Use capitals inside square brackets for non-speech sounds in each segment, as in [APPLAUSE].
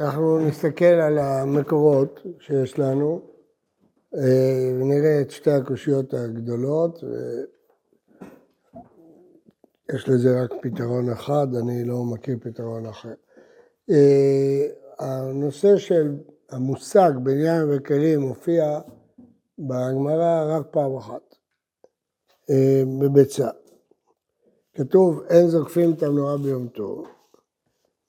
אנחנו נסתכל על המקורות שיש לנו אה, ונראה את שתי הקושיות הגדולות. יש לזה רק פתרון אחד, אני לא מכיר פתרון אחר. אה, הנושא של המושג בניין וכלים מופיע בגמרא רק פעם אחת, אה, בביצה. כתוב אין זוקפים את המנורה ביום טוב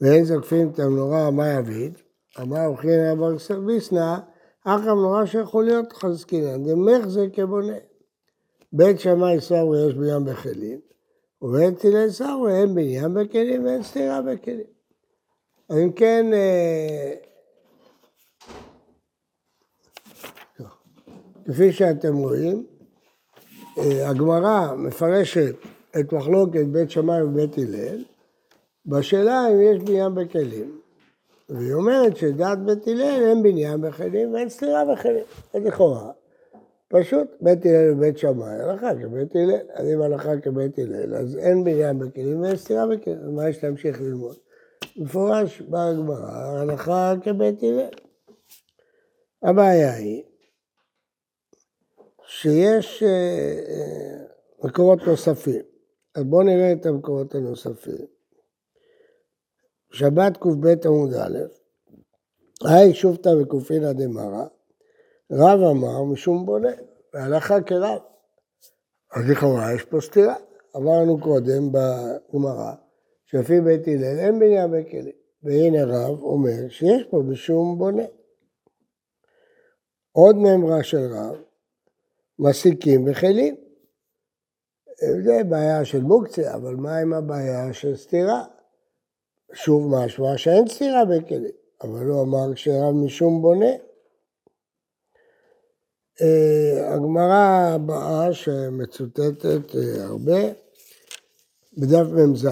ואין זוקפים את המנורה מה יביד, אמר אוכלין אבר סרביסנא, אך המנורה שיכול להיות חזקינן, דמך זה כבונה. בית שמאי סברי יש בניין בכלים, ובית תילי סברי אין בניין בכלים ואין סתירה בכלים. אם כן, אה, כפי שאתם רואים, אה, הגמרא מפרשת את מחלוקת בית שמאי ובית הלל, בשאלה אם יש בניין בכלים. והיא אומרת שדעת בית הלל אין בניין בכלים ואין סתירה בכלים. אז לכאורה, פשוט בית הלל ובית שמאי, הלכה כבית הלל. אז אם הלכה כבית הלל, אז אין בניין בכלים ואין סתירה בכלים. מה יש להמשיך ללמוד? מפורש בגמרא, הלכה כבית הלל. הבעיה היא שיש אה, אה, מקורות נוספים. אז בואו נראה את המקורות הנוספים. שבת קב עמוד א', היי שופתא וקופינא דמרא, רב אמר משום בונה, והלכה כרב. אז לכאורה יש פה סתירה. אמרנו קודם בגמרא, שלפי בית הלל אין בניין בכלים. והנה רב אומר שיש פה משום בונה. עוד מימרה של רב, מסיקים בכלים. זה בעיה של מוקצה, אבל מה עם הבעיה של סתירה? שוב משמע שאין סתירה בכלים, אבל הוא אמר שרב משום בונה. אה, הגמרא הבאה שמצוטטת אה, הרבה, בדף מ"ז,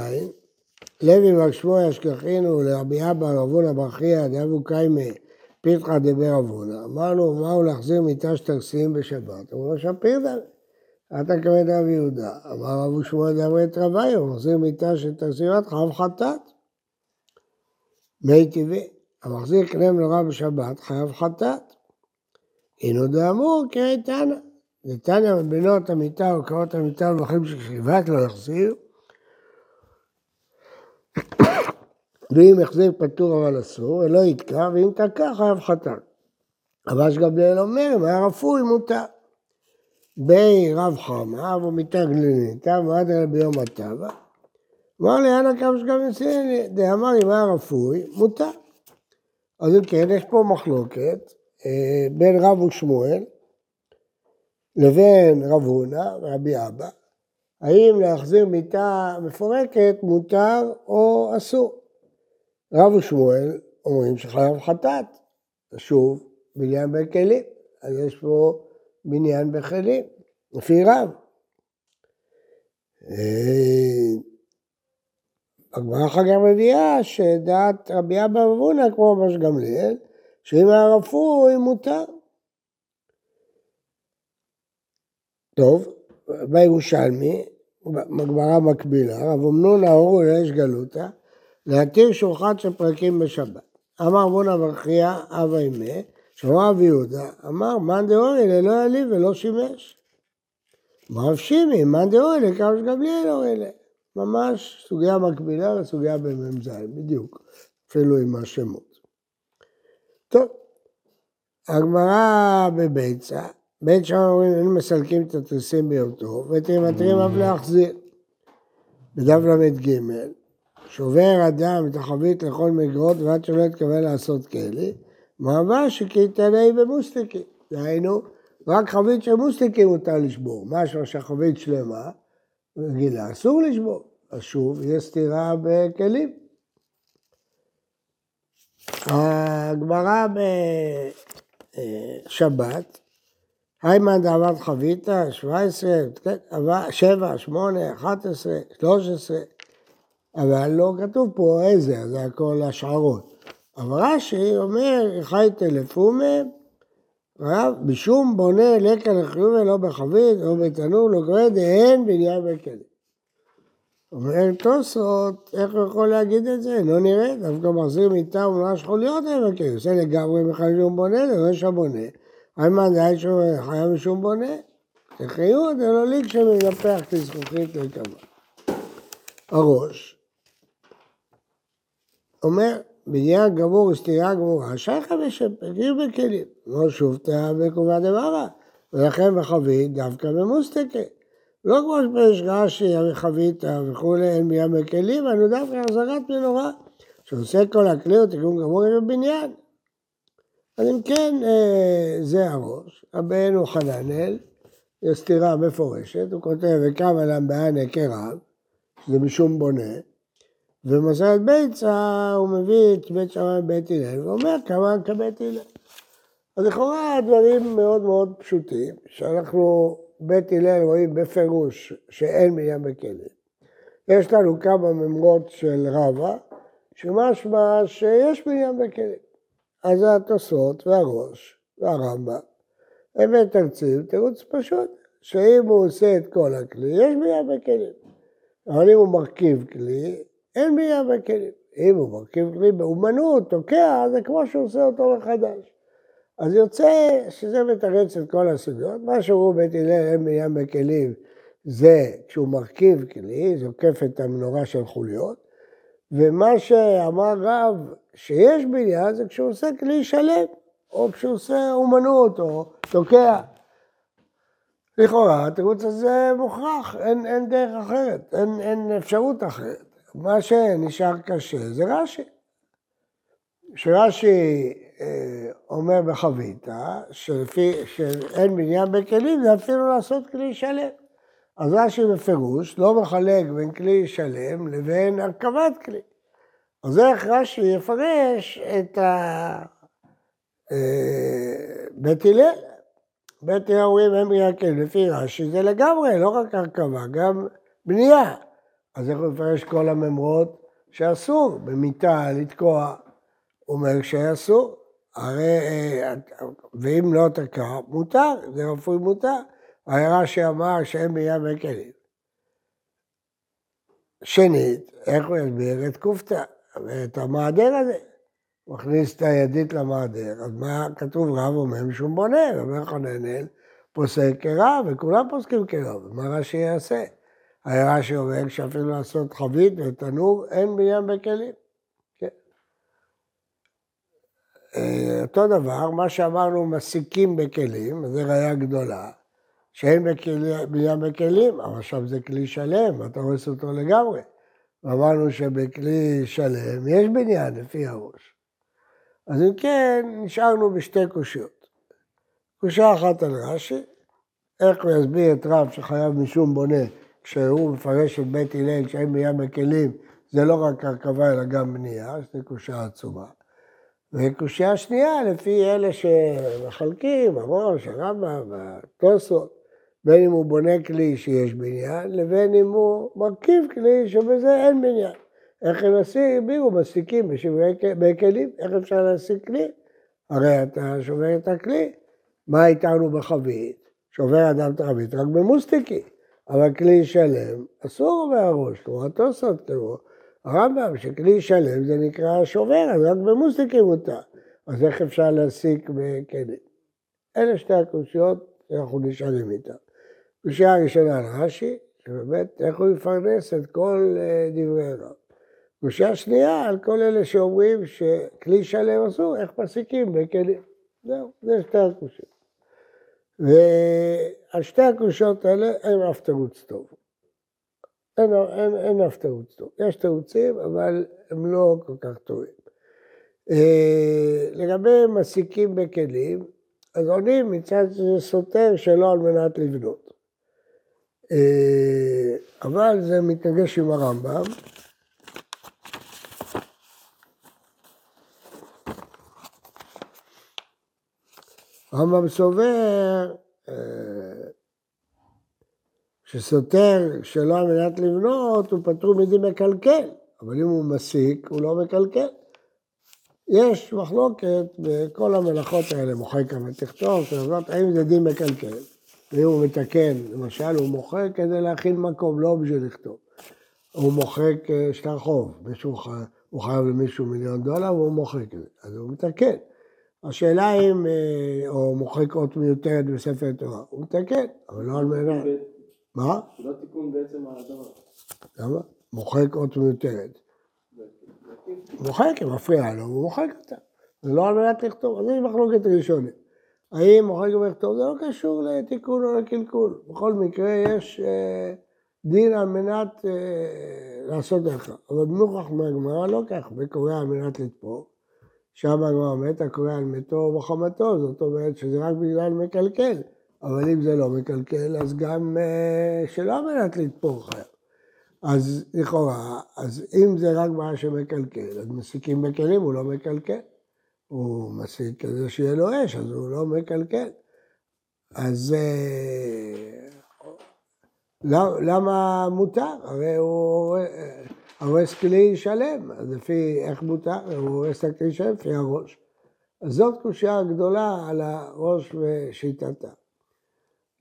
לוי בר שמואל אשכחינו לרבי אבא רבונה בר חייא דאבו קיימא פיתחא דבר אבונה. אמרנו, מהו להחזיר מיטה שתרסים בשבת? אמרו לו שפיר. אתה כבד רב יהודה. אמר רבו שמואל דברי את רבי, הוא מחזיר מיטה של תרסימת חייב חטאת. מי טבעי, המחזיר קנה מנורה בשבת חייב חטאת. אינו דאמור כאיתנא. ניתנא מבינות המיטה או קרות המיטה ומחים של שכיבת לא יחזיר. [COUGHS] ואם יחזיר פטור אבל אסור, ולא יתקע, ואם תקע חייב חטאת. אבל שגבליאל אומר, אם היה רפוי מותר. בי רב חמא ומיתה גלינית, ועד ביום הטבע. אמר לי, אנא קם שגם יצאני, דאמר אם היה רפוי, מותר. אז אם כן, יש פה מחלוקת אה, בין רב ושמואל לבין רב הונא ורבי אבא, האם להחזיר מיטה מפורקת מותר או אסור. רב ושמואל אומרים שחייב חטאת, שוב, בניין בכלים, אז יש פה בניין בכלים, לפי רב. הגמרא אחר כך מביאה שדעת רבי אבא אבונה כמו ראש גמליאל, שאם היה רפוי מותר. טוב, בירושלמי, בגמרא מקבילה, רב אמנון האורו לאש גלותא, להתיר שולחן של פרקים בשבת. אמר בונה ברכיה אבא אימה, שמע רבי יהודה, אמר מאן דאורלה לא יעליב ולא שימש. אמר רב שימי, מאן דאורלה כמה שגמליאל אורלה. ממש סוגיה מקבילה לסוגיה במ"ז, בדיוק, אפילו עם השמות. טוב, הגמרא בביצה, בית שם אומרים, אין מסלקים את התריסים ביום טוב, ואת אף להחזיר. בדף ל"ג, שובר אדם את החבית לכל מגרות ועד שלא יתכוון לעשות כלי, מעבר שקיתני במוסטיקי. דהיינו, רק חבית של מוסטיקי מותר לשבור. משהו שהחבית שלמה, רגילה, אסור לשבור. אז שוב, יש סתירה בכלים. הגמרא בשבת, היימן דאמרת חביתה, 17, 7, 8, 11, 13, אבל לא כתוב פה איזה, זה הכל השערות. אבל רש"י אומר, חי טלפומה, בשום בונה לקה לחיובה לא בחבית, או בתנור, לא קורא דהן בניין בכלים. אומר תוספות, איך הוא יכול להגיד את זה? לא נראה, דווקא מחזיר מיטה ומלש חוליות לבקר, עושה לגמרי בכלל שום בונה, זה לא שבונה. איימן די שהוא חייב משום בונה. תחיו, זה לא ליק שמנפח את הזכוכית לקבע. הראש, אומר, בניין גמור וסתירה גמורה, שייכה בשפקים בכלים, לא שוב תאה בקובה דמרה, ולכן בחבית דווקא במוסטקה. לא כמו שפרש רש"י, חבית וכולי, אין מים בכלים, אנו דווקא החזרת מנורה, שעושה כל הכלי הוא גמור עם הבניין. אז אם כן, אה, זה הראש, הבן הוא חננאל, יש סתירה מפורשת, הוא כותב, וקם עליהם בענה כרב, שזה משום בונה, ובמסרת ביצה הוא מביא את בית שמאי ובית הלל, ואומר כמה כבית הלל. אז לכאורה הדברים מאוד מאוד פשוטים, שאנחנו בית הלל רואים בפירוש שאין מניין בכלים. יש לנו כמה ממרות של רבא, שמשמע שיש מניין בכלים. אז זה התוספות והראש והרמב"ם. הם מתרצים תירוץ פשוט, שאם הוא עושה את כל הכלי, יש מניין בכלים. אבל אם הוא מרכיב כלי, אין מניין בכלים. אם הוא מרכיב כלי באומנות, תוקע, זה כמו שהוא עושה אותו מחדש. אז יוצא שזה מתרץ את כל הסוגיות. מה שאומרו בית הלל אין מניין בכלים זה כשהוא מרכיב כלי, זוקף את המנורה של חוליות, ומה שאמר רב שיש בניין זה כשהוא עושה כלי שלם, או כשהוא עושה אומנות, או תוקע. לכאורה התירוץ הזה מוכרח, אין, אין דרך אחרת, אין, אין אפשרות אחרת. מה שנשאר קשה זה רש"י. שרש"י אומר בחביתה, שלפי, שאין בניין בכלים, זה אפילו לעשות כלי שלם. אז רש"י בפירוש לא מחלק בין כלי שלם לבין הרכבת כלי. אז איך רש"י יפרש את ה... אה, בית הלל? בית הלל אומרים אין בניין כלים, לפי רש"י זה לגמרי, לא רק הרכבה, גם בנייה. אז איך הוא מפרש כל הממרות שאסור במיטה לתקוע? אומר שאסור. הרי, אה, ואם לא תקע, מותר, זה רפואי מותר. הרי רש"י אמר שאין בים וכלים. שנית, איך הוא יסביר את קופתא ואת המעדר הזה? הוא מכניס את הידית למעדר, אז מה כתוב רב אומר משום בונה, אומר חננאל, פוסק כרב, וכולם פוסקים כרב, מה רש"י יעשה? הרי רש"י אומר שאפילו לעשות חבית ותנור, אין בים בכלים. אה, אותו דבר, מה שאמרנו מסיקים בכלים, זו ראייה גדולה, שאין בניין בכלים, אבל עכשיו זה כלי שלם, אתה הורס אותו לגמרי. אמרנו שבכלי שלם יש בניין לפי הראש. אז אם כן, נשארנו בשתי קושיות. קושייה אחת על רש"י, איך הוא יסביר את רב שחייב משום בונה, כשהוא מפרש את בית הלל שאין בניין בכלים, זה לא רק הרכבה אלא גם בנייה, זו קושייה עצומה. וקושייה שנייה, לפי אלה שמחלקים, הראש, הרמב"ם, הטוסות, בין אם הוא בונה כלי שיש בניין, לבין אם הוא מרכיב כלי שבזה אין בניין. איך הם הסבירו, מסיקים בשברי כלים, איך אפשר להשיג כלי? הרי אתה שובר את הכלי. מה איתנו בחבית? שובר אדם את החבית רק במוסטיקי, אבל כלי שלם אסור מהראש, כמו התוסות, כמו הרמב"ם, שכלי שלם זה נקרא שובר, אז רק במוסטיקים מותר. אז איך אפשר להסיק בכלים? אלה שתי הקושיות שאנחנו נשארים איתן. קושייה הראשונה על רש"י, שבאמת איך הוא יפרנס את כל אה, דברי רב. קושייה שנייה על כל אלה שאומרים שכלי שלם אסור, איך מסיקים בכלים. זהו, זה שתי הקושיות. ועל שתי הקושיות האלה אין אף תירוץ טוב. אין, אין, אין אף תירוץ טוב. יש תירוצים, אבל הם לא כל כך טובים. אה, לגבי מסיקים בכלים, אז עונים מצד שזה סותר שלא על מנת לבנות. אה, אבל זה מתנגש עם הרמב"ם. הרמב"ם סובר שסותר שלא על מנת לבנות, הוא פטור מדין מקלקל, אבל אם הוא מסיק, הוא לא מקלקל. יש מחלוקת בכל המלאכות האלה, מוחק ותכתוב, כזאת, האם זה דין מקלקל. ואם הוא מתקן, למשל, הוא מוחק כדי להכין מקום, לא בשביל לכתוב. הוא מוחק אה, שטר חוב, מישהו הוא חייב למישהו מיליון דולר והוא מוחק את זה, אז הוא מתקן. השאלה אם, אה, או מוחק אות מיותרת בספר תורה, הוא מתקן, אבל לא על מנת... מה? זה לא תיקון בעצם הדבר. למה? מוחק אות מיותרת. מוחק, אם מפריע לו, הוא מוחק אותה. זה לא על מנת לכתוב, אז יש מחלוקת ראשונית. האם מוחק ולכתוב, זה לא קשור לתיקון או לקלקול. בכל מקרה יש אה, דין על מנת אה, לעשות לך. אבל מוכח מהגמרא לא כך, וקורא על מנת לתפור. שם הגמרא אומרת, הקורא על מתו וחמתו, זאת אומרת שזה רק בגלל מקלקל. אבל אם זה לא מקלקל, אז גם אה, שלא על מנת לתפור חייב. אז לכאורה, אז אם זה רק מה שמקלקל, אז מסיקים בכלים, הוא לא מקלקל. הוא מסיק כזה שיהיה לו אש, אז הוא לא מקלקל. אז אה, למה מותר? הרי הוא הורס כלי שלם, אז לפי איך מותר? הוא הורס את הכלי שלם לפי הראש. אז זאת קושייה גדולה על הראש ושיטתה.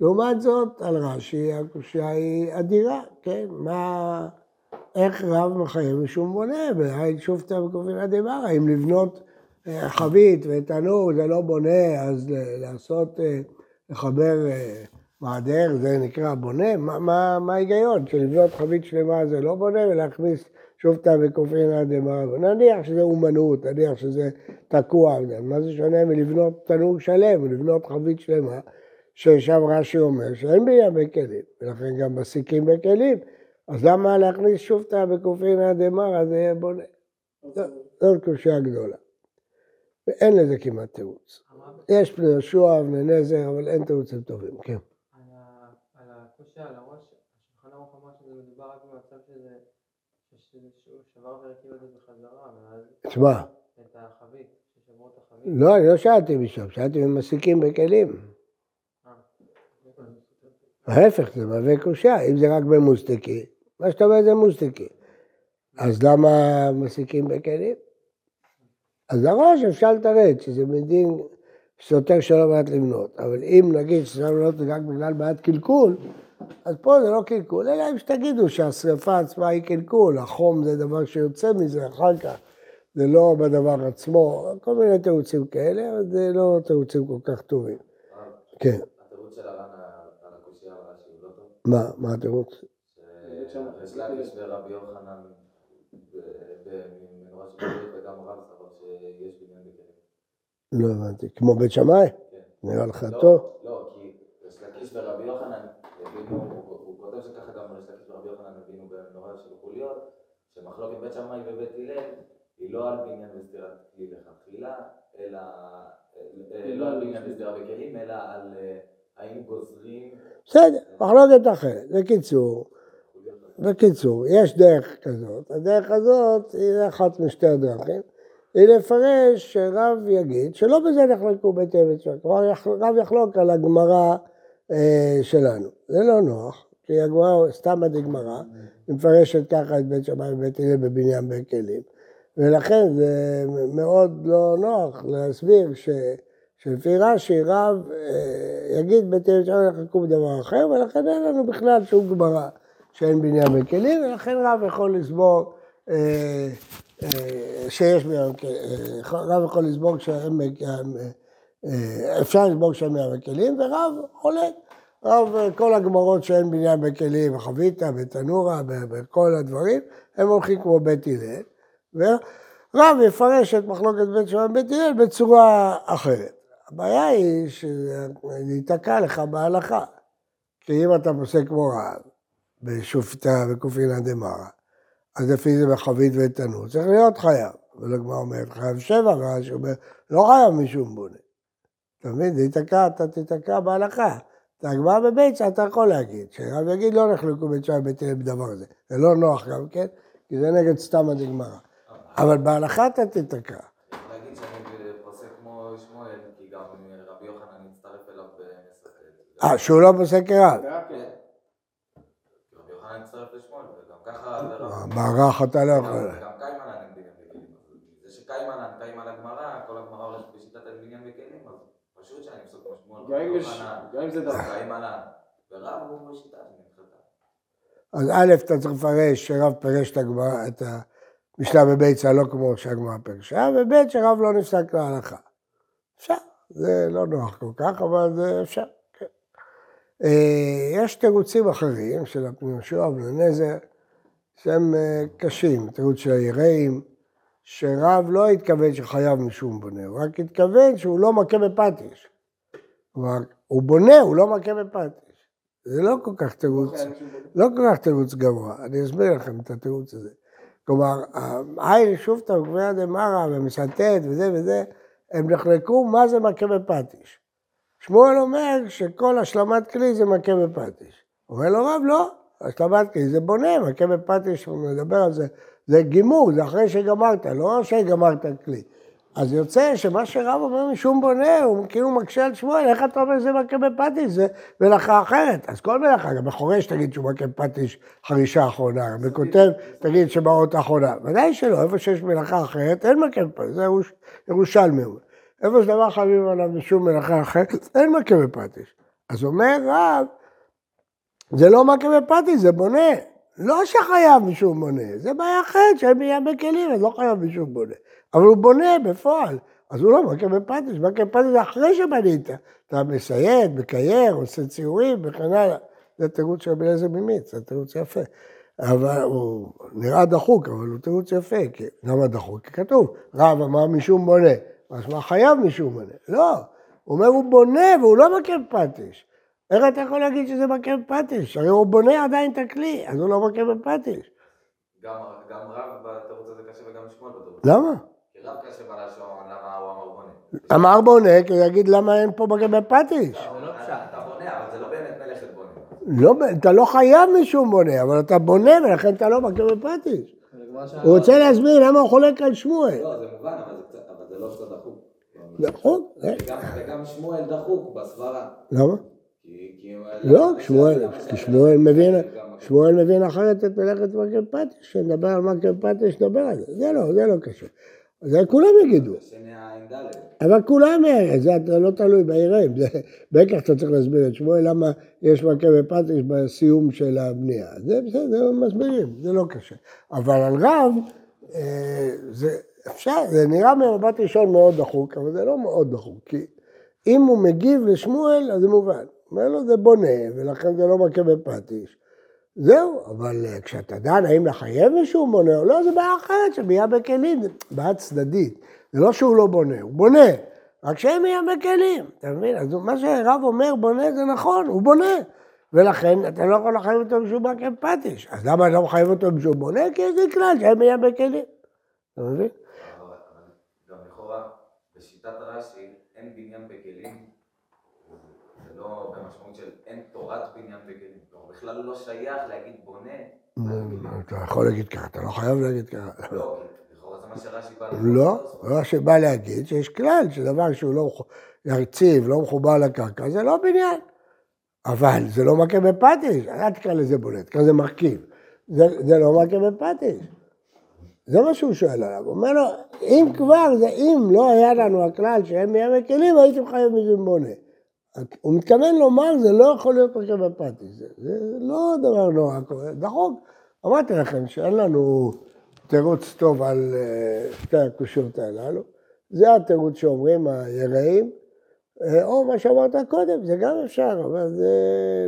לעומת זאת, על רש"י הקושייה היא אדירה, כן? מה, איך רב מחייב משום בונה, והייל שופטה וקופין הדבר, האם לבנות אה, חבית ותנור זה לא בונה, אז לעשות, אה, לחבר אה, מעדר זה נקרא בונה? מה ההיגיון? שלבנות חבית שלמה זה לא בונה ולהכניס שופטה וקופין הדבר? נניח שזה אומנות, נניח שזה תקוע, מה זה שונה מלבנות תנור שלם ולבנות חבית שלמה? ששם רש"י אומר שאין ביה בכלים, ולכן גם מסיקים בכלים, אז למה להכניס שופטה בקופרינה דמרא זה יהיה בונה? זאת קושייה גדולה. ואין לזה כמעט תירוץ. יש פני יהושע ונזר, אבל אין תירוצים טובים, כן. על הקושי על הראש, השולחן ערוך אמר שזה מדובר רק במצב שזה, שהוא שבר והרכיב את זה בחזרה, ואז... תשמע. את החבית, ששברו את החבית. לא, אני לא שאלתי משם, שאלתי אם מסיקים בכלים. ההפך, זה מהווה קושייה, אם זה רק במוסטקי, מה שאתה אומר זה מוסטקי. אז למה מסיקים בכלים? אז לראש אפשר לתרץ שזה מדין סותר שלא מעט למנות, אבל אם נגיד שצריך למנות זה רק בגלל בעיית קלקול, אז פה זה לא קלקול, אלא אם שתגידו שהשרפה עצמה היא קלקול, החום זה דבר שיוצא מזה אחר כך, זה לא בדבר עצמו, כל מיני תירוצים כאלה, אבל זה לא תירוצים כל כך טובים. כן. מה, מה התירוץ? להקיש ורבי יוחנן במנורה של וגם רב סבר שיש בניין בכלים. לא הבנתי, כמו בית שמאי? כן. נראה לך טוב? לא, כי להקיש ורבי יוחנן הבינו, הוא כותב שככה גם להקיש ורבי יוחנן הבינו במנורה של חוליות, שמחלוקת בית שמאי ובית הלל היא לא על בניין וסתירת כלי לכתחילה, אלא לא על בניין וסתירה בכלים, אלא על בסדר, מחלוקת אחרת. בקיצור, בקיצור, יש דרך כזאת. הדרך הזאת היא אחת משתי הדרכים. היא לפרש שרב יגיד שלא בזה נחלקו בית אבן שלנו. כלומר, רב יחלוק על הגמרא אה, שלנו. זה לא נוח, כי הגמרא, סתם עד הגמרא, היא מפרשת ככה את בית שמאי ובית הלל בבניין בין כלים. ולכן זה מאוד לא נוח להסביר ש... שלפי רש"י רב אה, יגיד בית ירושלים יחלקו בדבר אחר, ולכן אין לנו בכלל שום גמרא שאין בניין בכלים, ולכן רב יכול לסבור אה, אה, שיש בניין בכלים, רב יכול לסבור שאין אפשר לסבור שאין בניין בכלים, ורב חולק. רב, כל הגמרות שאין בניין בכלים, חביתה, בתנורה, בכל הדברים, הם הולכים כמו בית הלל, ורב יפרש את מחלוקת בית שמאי ובית הלל בצורה אחרת. הבעיה היא שזה ייתקע לך בהלכה. כי אם אתה פוסק כמו רב, בשופטה וקופינא דמרא, אז לפי זה בחבית ותנור, צריך להיות חייב. אבל הגמרא אומרת חייב שבע, רש"י אומר, לא חייב משום בונה. אתה מבין? זה ייתקע, אתה תיתקע בהלכה. את הגמרא בביצה אתה יכול להגיד, שרב יגיד לא נחלקו בית שי בית בדבר הזה. זה לא נוח גם כן, כי זה נגד סתם הדגמרא. אבל בהלכה אתה תיתקע. אה, שהוא לא פוסק כרב. מערך אתה לא יכול. הולכת בשיטת אין בניין בכלים, אז א', אתה צריך לפרש שרב פירש את הגמרא, את המשנה בביצה לא כמו שהגמרא פירשה, וב' שרב לא נפסק להלכה. אפשר, זה לא נוח כל כך, אבל זה אפשר, כן. אה, יש תירוצים אחרים של יהושע ובני נזר, שהם אה, קשים, תירוץ של היראים, שרב לא התכוון שחייב משום בונה, הוא רק התכוון שהוא לא מכה בפטיש. כלומר, הוא בונה, הוא לא מכה בפטיש. זה לא כל כך תירוץ, לא כל כך תירוץ גבוה, אני אסביר לכם את התירוץ הזה. כלומר, העין שופטא וגבייה דמרא ומסנטט וזה וזה, הם נחלקו מה זה מכה בפטיש. שמואל אומר שכל השלמת כלי זה מכה בפטיש. אומר לו רב, לא, השלמת כלי זה בונה, מכה בפטיש, הוא מדבר על זה, זה גימור, זה אחרי שגמרת, לא שגמרת כלי. אז יוצא שמה שרב אומר משום בונה, הוא כאילו מקשה על שמואל, איך אתה אומר שזה מכה בפטיש? זה מלאכה אחרת. אז כל מלאכה, גם בחורש תגיד שהוא מכה בפטיש חרישה אחרונה, בכותב תגיד שבאות אחרונה. ודאי שלא, איפה שיש מלאכה אחרת, אין מכה בפטיש, זה ירושלמי. איפה שדבר חייבים עליו משום מלאכה אחרת, אין מכה בפטיש. אז אומר רב, זה לא מכה בפטיש, זה בונה. לא שחייב משום בונה, זה בעיה אחרת, שאין בניין בכלים, אז לא חייב משום בונה. אבל הוא בונה בפועל, אז הוא לא מכה בפטיש, מכה בפטיש זה אחרי שבנית. אתה מסייד, מקייר, עושה ציורים וכן הלאה. זה תירוץ של רבי אליעזר ממיץ, זה תירוץ יפה. אבל הוא נראה דחוק, אבל הוא תירוץ יפה. למה דחוק? כי כתוב, רב אמר משום בונה. משמע חייב משום בונה. לא, הוא אומר הוא בונה והוא לא מכה בפטיש. איך אתה יכול להגיד שזה מכה בפטיש? הרי הוא בונה עדיין את הכלי, אז הוא לא מכה בפטיש. גם רב בתירוץ הזה קשה וגם שמואל בתירוץ. למה? כי רב קשה בלשון, למה הוא אמר בונה. אמר בונה, כי הוא יגיד למה אין פה לא פשט. אתה בונה, אבל זה לא באמת מלאכת בונה. לא, אתה לא חייב משום בונה, אבל אתה בונה ולכן אתה לא מכה בפטיש. הוא רוצה להסביר למה הוא חולק על שמואל. לא, זה מובן, אבל זה קצת- אבל זה לא קצת דחוק. נכון, אה, וגם- שמואל דחוק בסברה. למה? לא, שמואל, כי שמואל מבין, שמואל מבין אחרת את מלאכת מכה בפטיש, שנדבר על מכה בפטיש, נדבר על זה. זה לא, זה לא קשור. זה כולם יגידו. אבל כולם, זה אתה לא תלוי בעירים, זה בטח אתה צריך להסביר את שמואל למה יש מכה בפטיש בסיום של הבנייה. זה בסדר, מסבירים, זה לא קשה. אבל על רב, אה, זה אפשר, זה נראה ממבט ראשון מאוד דחוק, אבל זה לא מאוד דחוק, כי אם הוא מגיב לשמואל, אז זה מובן. אומר לו זה בונה, ולכן זה לא מכה בפטיש. זהו, אבל אה, כשאתה דן האם לחייב מישהו בונה או לא, זה בעיה אחרת שבנייה בכלים, בעיה צדדית. זה לא שהוא לא בונה, הוא בונה, רק שאין בנייה בכלים, אתה מבין? אז מה שרב אומר בונה זה נכון, הוא בונה. ולכן אתה לא יכול לחייב אותו בשום מכה בפטיש. אז למה אתה לא מחייב אותו בשום בונה? כי יש לי כלל שאין בנייה בכלים. אתה מבין? אבל אבל גם לכאורה, בשיטת רש"י, אין בניין בכלים, זה לא במשמעות של אין תורת בניין בכלים. כלומר, בכלל לא שייך להגיד בונה. אתה יכול להגיד ככה, אתה לא חייב להגיד ככה. לא, כי לכאורה זה מה שרש"י בא לא, לא שבא להגיד שיש כלל שדבר שהוא לא יציב, לא מחובר לקרקע, זה לא בניין. אבל זה לא מכה בפטיש, אל תקרא לזה בונה, תקרא לזה מרכיב. זה לא מכה בפטיש. זה מה שהוא שואל עליו. הוא אומר לו, אם כבר, זה אם לא היה לנו הכלל שאין מימי כלים, הייתם חייבים מזה בונה. הוא מתכוון לומר, זה לא יכול להיות מכה בפטיש. זה, זה לא דבר נורא קורה, דחוק. אמרתי לכם שאין לנו תירוץ טוב על אה, שתי הקושיות הללו. זה התירוץ שאומרים היראים, אה, או מה שאמרת קודם, זה גם אפשר, אבל זה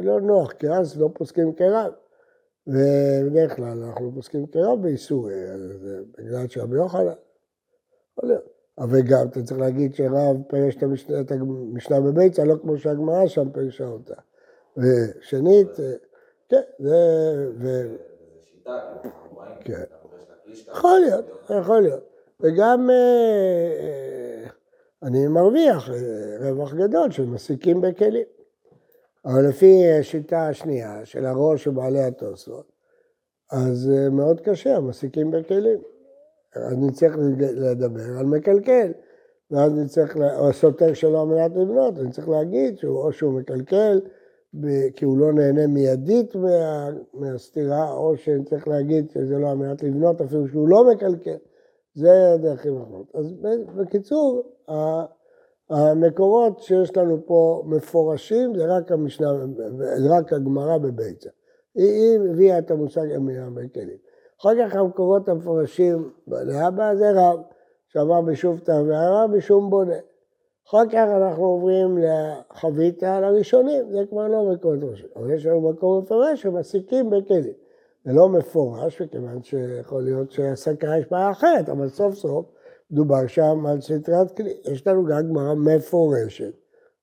לא נוח, כי אז לא פוסקים כרב. ובדרך כלל אנחנו פוסקים כרב באיסור, אה, בגלל שרבי יוחנן, יכול להיות. אבל גם אתה צריך להגיד שרב פירש את המשנה, בביצה, לא כמו שהגמרא שם פירשה אותה. ושנית, אה, כן, זה... כן. שאתה- יכול להיות, יכול להיות. וגם אה, אני מרוויח רווח גדול של מסיקים בכלים. אבל לפי השיטה השנייה של הראש של בעלי התוספות, אז אה, מאוד קשה, המסיקים בכלים. אז נצטרך לדבר על מקלקל, ואז נצטרך, או סותר שלו על מנת לבנות, אני צריך להגיד שהוא, או שהוא מקלקל, כי הוא לא נהנה מיידית מה, מהסתירה, או שצריך להגיד שזה לא על מנת לבנות, אפילו שהוא לא מקלקל. זה הדרכים האחרונות. אז בקיצור, המקורות שיש לנו פה מפורשים זה רק המשנה, זה רק הגמרא בביצה. היא, הביאה את המושג המניין בכלים. אחר כך המקורות המפורשים לאבא זה רב, שאמר בשוב תא והרב בשום בונה. אחר כך אנחנו עוברים לחביתה לראשונים, זה כבר לא מקורות ראשונים. אבל יש לנו מקור מפורש שמסיקים בכלים. זה לא מפורש, מכיוון שיכול להיות שהסקה יש בעיה אחרת, אבל סוף סוף דובר שם על סטרת כלי. יש לנו גם גמרא מפורשת.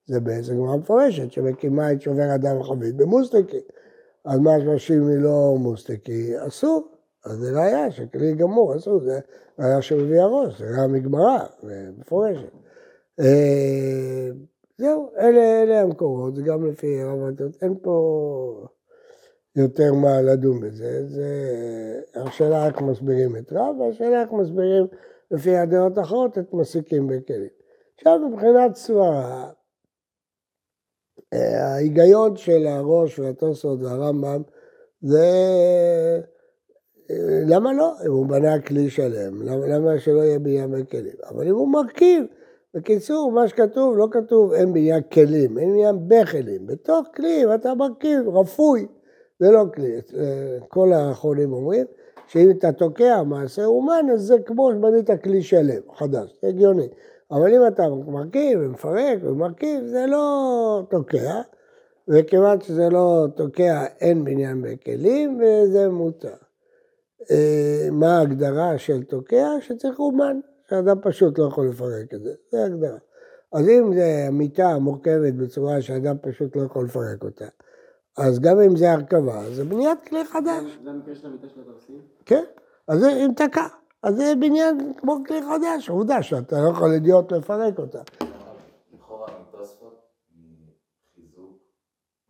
זה בעצם גמרא מפורשת, שמקימה את שובר אדם חבית במוסטקי. אז מה שאנשים היא לא מוסטקי, אסור. אז זה ראייה שכלי גמור, אסור, זה ראייה שמביא הראש, זה ראייה מגמרא, מפורשת. אה, זהו, אלה, אלה המקורות, זה גם לפי רב הדעות, אין פה יותר מה לדון בזה, זה השאלה איך מסבירים את רב, והשאלה איך מסבירים לפי הדעות האחרות את מסיקים בכלים. עכשיו מבחינת סברה, אה, ההיגיון של הראש והתוספות והרמב"ם זה אה, למה לא? אם הוא בנה כלי שלם, למה, שלא יהיה בניין בכלים? אבל אם הוא מרכיב, בקיצור, מה שכתוב, לא כתוב אין בניין כלים, אין בניין בכלים. בתוך כלי, אתה מרכיב, רפוי, זה לא כלי. אה, כל האחרונים אומרים שאם אתה תוקע מעשה אומן, אז זה כמו שבנית כלי שלם, חדש, זה הגיוני. אבל אם אתה מרכיב ומפרק ומרכיב, זה לא תוקע, וכיוון שזה לא תוקע, אין בניין בכלים, וזה מותר. אה, מה ההגדרה של תוקע? שצריך אומן, שאדם פשוט לא יכול לפרק את זה, זה ההגדרה. אז אם זה מיטה מורכבת בצורה שאדם פשוט לא יכול לפרק אותה, אז גם אם זה הרכבה, זה בניית כלי חדש. זה המקרה של המיטה של הדרסים? כן, אז זה אם תקע. אז זה בניין כמו כלי חדש, עובדה שאתה לא יכול אידיוט לפרק אותה. לכאורה מתוספות, מחיזוק,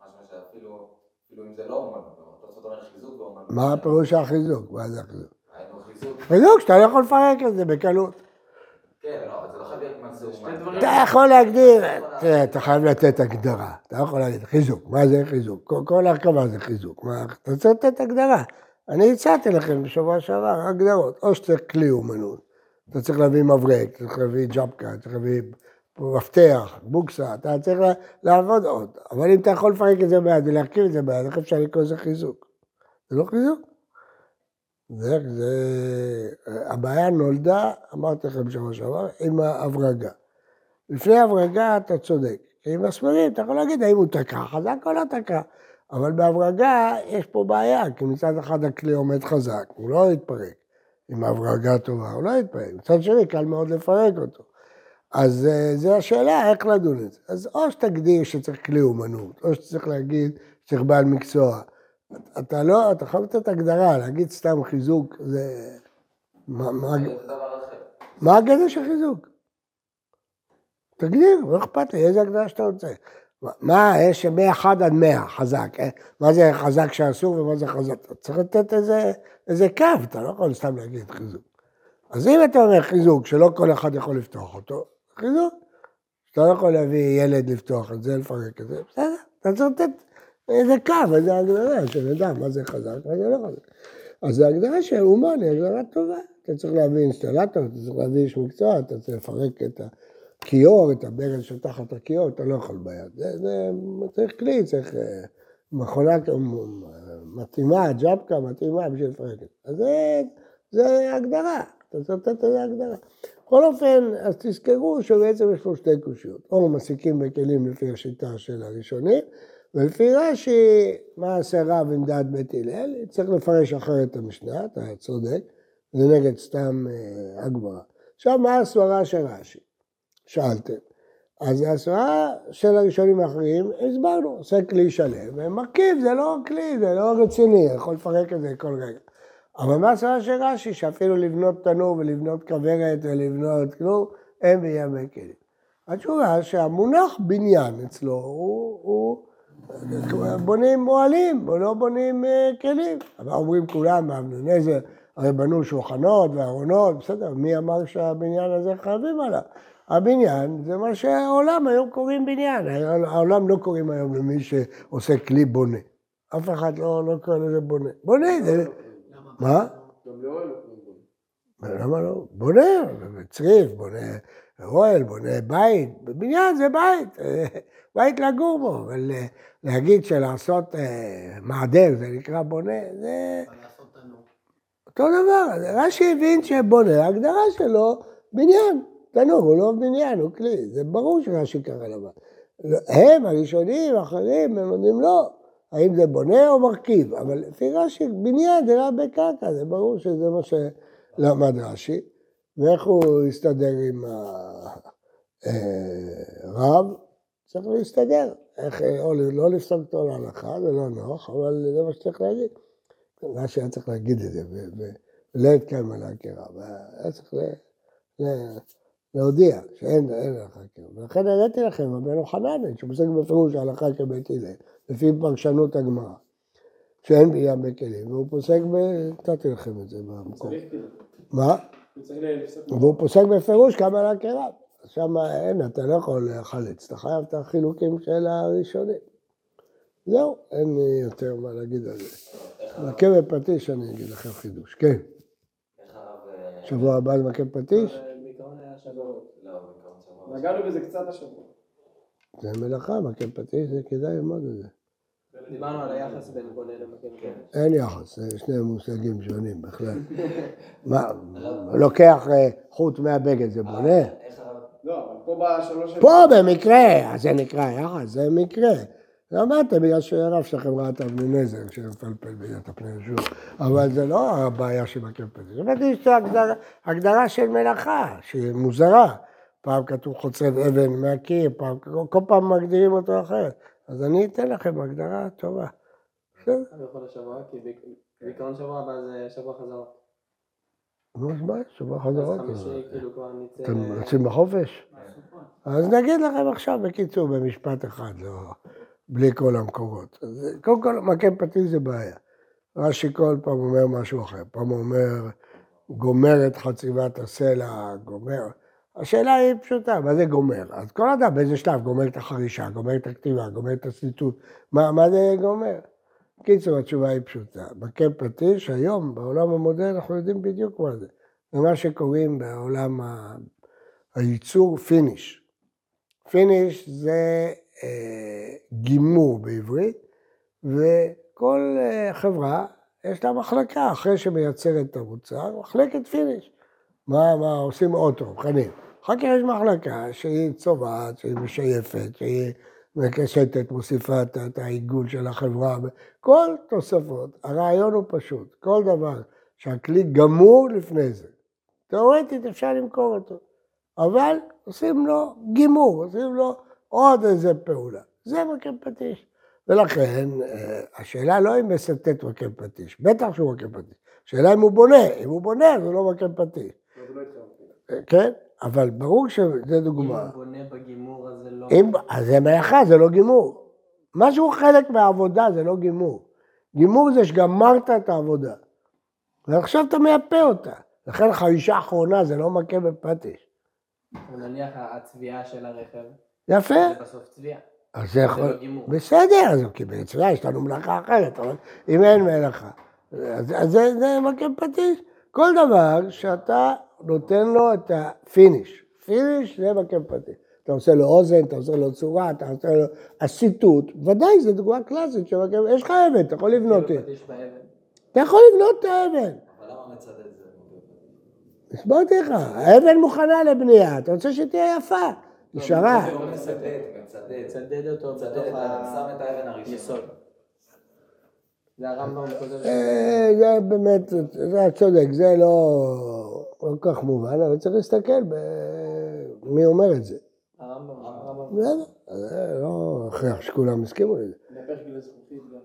משמע שאפילו, אפילו אם זה לא אומנות, תוספות אומר חיזוק ואומנות. מה הפירוש החיזוק? מה זה החיזוק? חיזוק, חיזוק שאתה לא יכול לפרק את זה בקלות. כן, לא, אבל זה לא אתה יכול להגדיר, תראה, אתה חייב לתת הגדרה. אתה לא יכול להגיד חיזוק, מה זה חיזוק? כל- הרכבה זה חיזוק. מה, אתה צריך לתת הגדרה. אני הצעתי לכם בשבוע שעבר הגדרות. או שצריך כלי אומנות, אתה צריך להביא מברק, אתה צריך להביא ג'פקה, אתה צריך להביא מפתח, בוקסה, אתה צריך לעבוד עוד. אבל אם אתה יכול לפרק את זה ביד ולהרכיב את זה ביד, איך אפשר לקרוא לזה חיזוק? זה לא חיזוק. זה, זה, הבעיה נולדה, אמרתי לכם בשבוע שעבר, עם ההברגה. לפני ההברגה אתה צודק. עם מסמרים אתה יכול להגיד האם הוא תקע חזק או לא תקע. אבל בהברגה יש פה בעיה, כי מצד אחד הכלי עומד חזק, הוא לא יתפרק. עם ההברגה טובה, הוא לא יתפרק. מצד שני, קל מאוד לפרק אותו. אז אה, זו השאלה, איך לדון את זה. אז או שתגדיר שצריך כלי אומנות, או שצריך להגיד שצריך בעל מקצוע. אתה לא, אתה חייב לתת הגדרה, להגיד סתם חיזוק, זה... מה, הגדר של חיזוק? תגדיר, לא אכפת לי, איזה הגדרה שאתה רוצה. מה- מה, יש מ-1 עד 100 חזק, אה? מה זה חזק שאסור ומה זה חזק? אתה צריך לתת איזה, איזה קו, אתה לא יכול סתם להגיד חיזוק. אז אם אתה אומר חיזוק שלא כל אחד יכול לפתוח אותו, חיזוק. אתה לא יכול להביא ילד לפתוח את זה, לפרק את זה, בסדר, אתה צריך לתת איזה קו, איזה הגדרה, שנדע מה זה חזק, מה זה לא חזק. אז ההגדרה של אומן היא הגדרה טובה. אתה צריך להביא אינסטלטור, אתה צריך להביא איש מקצוע, אתה צריך לפרק את הכיור, את הברז שתחת הכיור, אתה לא יכול ביד. זה, זה צריך כלי, צריך אה, מכונה מתאימה, ג'פקה מתאימה בשביל לפרק את זה. אז זה, זה הגדרה, אתה צריך לתת לזה הגדרה. בכל אופן, אז תזכרו שבעצם יש פה שתי קושיות. או מסיקים בכלים לפי השיטה של הראשונים, ולפי רש"י, מה עשה רב עם דעת בית הלל? צריך לפרש אחרת את המשנה, אתה צודק, זה נגד סתם אה, הגמרא. עכשיו, מה הסברה של רש"י? שאלתם. אז הסברה של הראשונים האחרים, הסברנו, עושה כלי שלם, ומרכיב, זה לא כלי, זה לא רציני, יכול לפרק את זה כל רגע. אבל מה הסברה של רש"י? שאפילו לבנות תנור ולבנות כוורת ולבנות כלום, אין בימי כלים. התשובה שהמונח בניין אצלו הוא, הוא בונים אוהלים, או לא בונים אה, כלים. אבל אומרים כולם, אבנונזר, הרי בנו שולחנות וארונות, בסדר, מי אמר שהבניין הזה חייבים עליו? הבניין זה מה שהעולם היום קוראים בניין, העולם לא קוראים היום למי שעושה כלי בונה. אף אחד לא, לא קורא לזה בונה. בונה זה... מה? גם לאוהל לא בו. למה לא? בונה, צריף, בונה אוהל, בונה בית, בניין זה בית, אה, בית לגור בו, אבל אה, להגיד שלעשות אה, מעדר זה נקרא בונה, זה אותו דבר. רש"י הבין שבונה, ההגדרה שלו בניין, תנור, הוא לא בניין, הוא כלי, זה ברור שרש"י קרא לבן. הם הראשונים, האחרים, הם אומרים לא, האם זה בונה או מרכיב, אבל לפי רש"י, בניין זה לא בקרקע, זה ברור שזה מה שלמד רש"י. ואיך הוא יסתדר עם הרב? צריך להסתדר. איך, או לא לפסוק אותו להלכה, זה לא נוח, אבל זה מה שצריך להגיד. רש"י היה צריך להגיד את זה, ולא התקיים על העקירה, והיה צריך להודיע שאין הלכה כאילו. ולכן הראיתי לכם, הבן יוחנן, שפוסק בפירוש ההלכה כבית הלל, לפי פרשנות הגמרא, שאין בניין בכלים, והוא פוסק, נתתי לכם את זה במקום. מה? והוא פוסק בפירוש כמה לעקרה. שם אין, אתה לא יכול לחלץ, אתה חייב את החילוקים של הראשונים. זהו, אין לי יותר מה להגיד על זה. מכה בפטיש אני אגיד לכם חידוש, כן. שבוע הבא זה מכה בפטיש? היה שבועות. נגענו בזה קצת השבוע. זה מלאכה, מכה בפטיש, זה כדאי ללמוד את זה. דיברנו על היחס בין בונה למקם. אין יחס, זה שני מושגים שונים בכלל. [LAUGHS] מה, לוקח אה, חוט מהבגד, זה בונה? לא, אבל פה במקרה, אז זה נקרא יחס, זה מקרה. למדתם בגלל שהרב שלכם ראה את אבני נזר שמפלפל ביד הפני ישוב, אבל זה לא הבעיה. זה באמת הגדרה, הגדרה של מלאכה, שהיא מוזרה. פעם כתוב חוצב אבן מהקיר, פעם, כל פעם מגדירים אותו אחרת. אז אני אתן לכם הגדרה טובה. בסדר. בכל השבוע, כי בעיקרון שבוע הבא זה שבוע חזרות. נו, אז מה, שבוע חזרות. כאילו. אתם יוצאים בחופש? אז נגיד לכם עכשיו בקיצור, במשפט אחד, לא, בלי כל המקורות. קודם כל, מכה פטיש זה בעיה. רש"י כל פעם אומר משהו אחר. פעם הוא אומר, גומר את חציבת הסלע, גומר. השאלה היא פשוטה, מה זה גומר? אז כל אדם באיזה שלב גומר את החרישה, גומר את הכתיבה, גומר את הציטוט, מה, מה זה גומר? בקיצור, התשובה היא פשוטה. מכה פטיש, היום, בעולם המודרני, אנחנו יודעים בדיוק מה זה. זה מה שקוראים בעולם ה... הייצור finish. finish זה אה, גימור בעברית, וכל אה, חברה יש לה מחלקה, אחרי שמייצרת את המוצר, מחלקת finish. מה, מה עושים אוטו, מכינים. אחר כך יש מחלקה שהיא צובעת, שהיא משייפת, שהיא מקשטת, מוסיפה את העיגול של החברה, כל תוספות. הרעיון הוא פשוט, כל דבר שהכלי גמור לפני זה. תאורטית אפשר למכור אותו, אבל עושים לו גימור, עושים לו עוד איזה פעולה. זה מקם פטיש. ולכן, אה, השאלה לא אם מסטט מקם פטיש, בטח שהוא מקם פטיש. השאלה אם הוא בונה, אם הוא בונה הוא לא מקם פטיש. כן, אבל ברור שזה דוגמה. אם הוא בונה בגימור אז זה לא... אם, אז זה מלאכה, זה לא גימור. משהו חלק מהעבודה זה לא גימור. גימור זה שגמרת את העבודה. ועכשיו אתה מייפה אותה. לכן חרישה אחרונה זה לא מכה בפטיש. נניח הצביעה של הרכב. יפה. זה בסוף צביעה. אז זה יכול... לא גימור. בסדר, אז כי בצובע יש לנו מלאכה אחרת, אבל אם אין מלאכה. אז, אז זה, זה מכה פטיש. כל דבר שאתה נותן לו את ה finish. finish זה מכה פטיש. אתה עושה לו אוזן, אתה עושה לו צורה, אתה עושה לו הסיטוט, ודאי, זו דוגמה קלאסית של מכה יש לך אבן, אתה יכול לבנות. כאילו באבן. אתה יכול לבנות את האבן. אבל למה מצדד זה? הסברתי לך, האבן מוכנה לבנייה, אתה רוצה שתהיה יפה, נשארה. זה לא מצדד, מצדד. צדד אותו מצדד, בתוך אתה שם את האבן. היסוד. זה הרמב"ם כותב אה, זה באמת, זה צודק, זה לא כל כך מובן, אבל צריך להסתכל מי אומר את זה. הרמב"ם, הרמב"ם. בסדר, זה לא הכרח שכולם הסכימו לזה.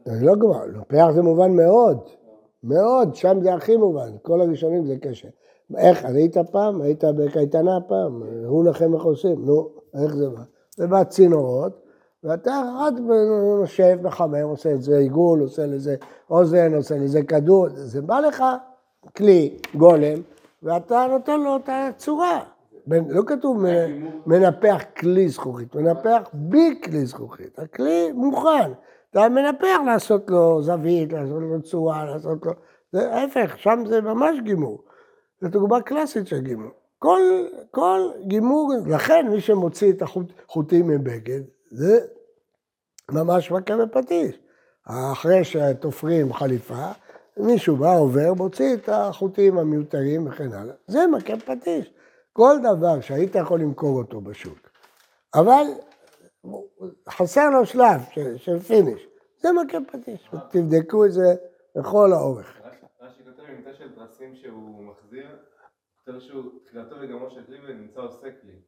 זה לא כבר, נופח זה מובן מאוד, מאוד, שם זה הכי מובן, כל הראשונים זה קשר. איך, היית פעם? היית בקייטנה פעם? הראו לכם איך עושים, נו, איך זה בא? זה בא צינורות, ואתה רק יושב, מחמם, עושה את זה עיגול, עושה לזה אוזן, עושה לזה כדור, זה בא לך כלי, גולם, ואתה נותן לו את הצורה. לא כתוב מנפח כלי זכוכית, מנפח בי כלי זכוכית, הכלי מוכן. אתה מנפח לעשות לו זווית, לעשות לו צורה, לעשות לו... זה ההפך, שם זה ממש גימור. זו דוגמה קלאסית של גימור. כל, כל גימור, לכן מי שמוציא את החוטים מבגד, זה ממש מכה בפטיש. אחרי שתופרים חליפה, מישהו בא, עובר, מוציא את החוטים המיותרים וכן הלאה. זה מכה פטיש. כל דבר שהיית יכול למכור אותו בשוק, אבל חסר לו שלב של, של פיניש, זה מכה פטיש. תבדקו את זה לכל האורך. רש"י כותב עם תה של פרסים שהוא מחזיר, כותב שהוא תחילתו וגמרו של כלי ונמצא עושה כלי.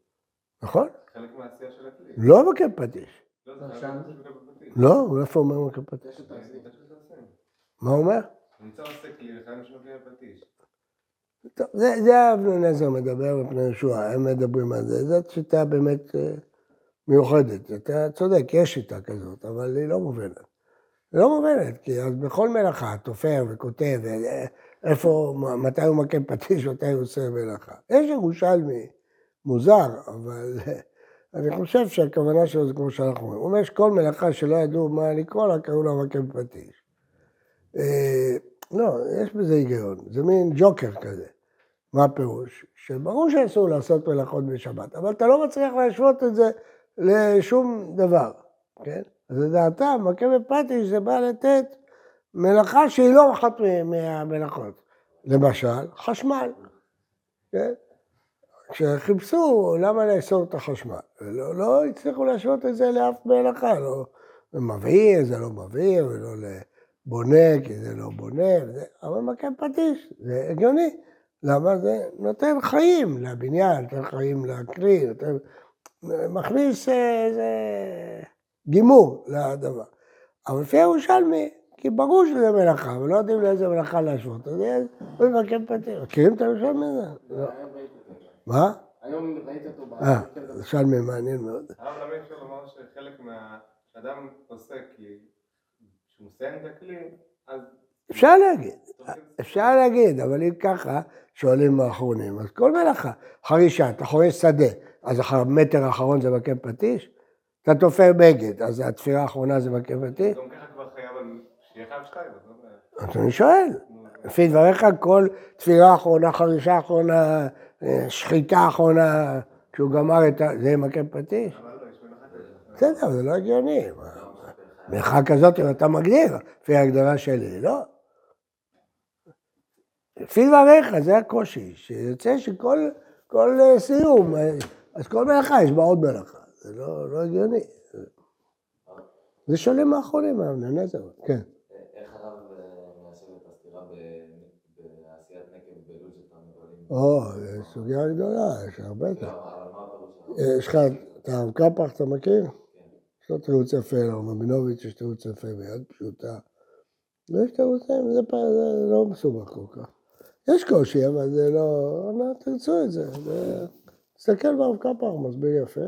נכון? חלק מהעשייה של הכלי. לא מכה פטיש. לא, הכלי. לא, הוא איפה אומר מכה פטיש? מה הוא אומר? טוב, זה, זה אבנר נזר מדבר בפני יהושע, הם מדברים על זה, זאת שיטה באמת אה, מיוחדת. אתה צודק, יש שיטה כזאת, אבל היא לא מובנת. היא לא מובנת, כי אז בכל מלאכה, תופר וכותב, אה, איפה, מתי הוא מכה פטיש, מתי הוא עושה מלאכה. יש ירושלמי מוזר, אבל אה, אני חושב שהכוונה שלו זה כמו שאנחנו אומרים. הוא אומר שכל מלאכה שלא ידעו מה לקרוא לה, קראו לה מכה פטיש. לא, יש בזה היגיון, זה מין ג'וקר כזה. מה הפירוש? שברור שאסור לעשות מלאכות בשבת, אבל אתה לא מצליח להשוות את זה לשום דבר, כן? אז לדעתם, מכה בפטיש זה בא לתת מלאכה שהיא לא אחת מהמלאכות. למשל, חשמל, כן? כשחיפשו למה לאסור את החשמל, לא, לא הצליחו להשוות את זה לאף מלאכה, לא מבעיר, זה לא מבעיר, ולא בונה, כי זה לא בונה, וזה, אבל מכה פטיש, זה הגיוני. למה? זה נותן חיים לבניין, נותן חיים לכלי, נותן... מכניס איזה גימור לדבר. אבל לפי ירושלמי, כי ברור שזה מלאכה, אבל לא יודעים לאיזה מלאכה להשוות, אז הוא מבקר פתיר. מכירים את הירושלמי הזה? לא. מה? היום ראיתי אותו אה, ירושלמי מעניין מאוד. הרב למה אפשר לומר שחלק מה... שאדם עושה כלי, כשהוא מסיים את הכלי, אז... אפשר להגיד, אפשר להגיד, אבל אם ככה, שואלים האחרונים, אז כל מלאכה, חרישה, אתה חורש שדה, אז המטר האחרון זה מכה פטיש? אתה תופר בגד, אז התפירה האחרונה זה מכה פטיש? גם ככה כבר חייב על... שיהיה חייב שתיים, אז לא. אז אני שואל, לפי דבריך כל תפירה אחרונה, חרישה אחרונה, אה, שחיטה אחרונה, כשהוא גמר את ה... זה מכה פטיש? לא. בסדר, זה לא הגיוני. מלאכה כזאת, אם אתה מגדיר, לפי ההגדרה שלי, לא. לפי דבריך, זה הקושי, שיוצא שכל כל אה, סיום, אה, אז כל מלאכה יש בה עוד מלאכה, זה לא, לא הגיוני. זה שונה מהאחרונים, הנזר, כן. איך הרב אה, מיישב את הסתירה בעשיית נקב בלול של תרנגולים? או, זו סוגיה גדולה, יש הרבה. לא? יש לך, את הרב קפח, אתה מכיר? יש לו תירוץ יפה, לרב רבינוביץ' יש תירוץ יפה ביד פשוטה. ויש תירוצים, זה זה לא מסובך כל כך. יש קושי, אבל זה לא, לא תרצו את זה. זה- תסתכל ברב קפח, מסביר יפה,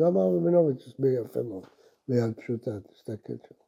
גם הרב רבינוביץ' מסביר יפה מאוד, ביד פשוטה, תסתכל שם.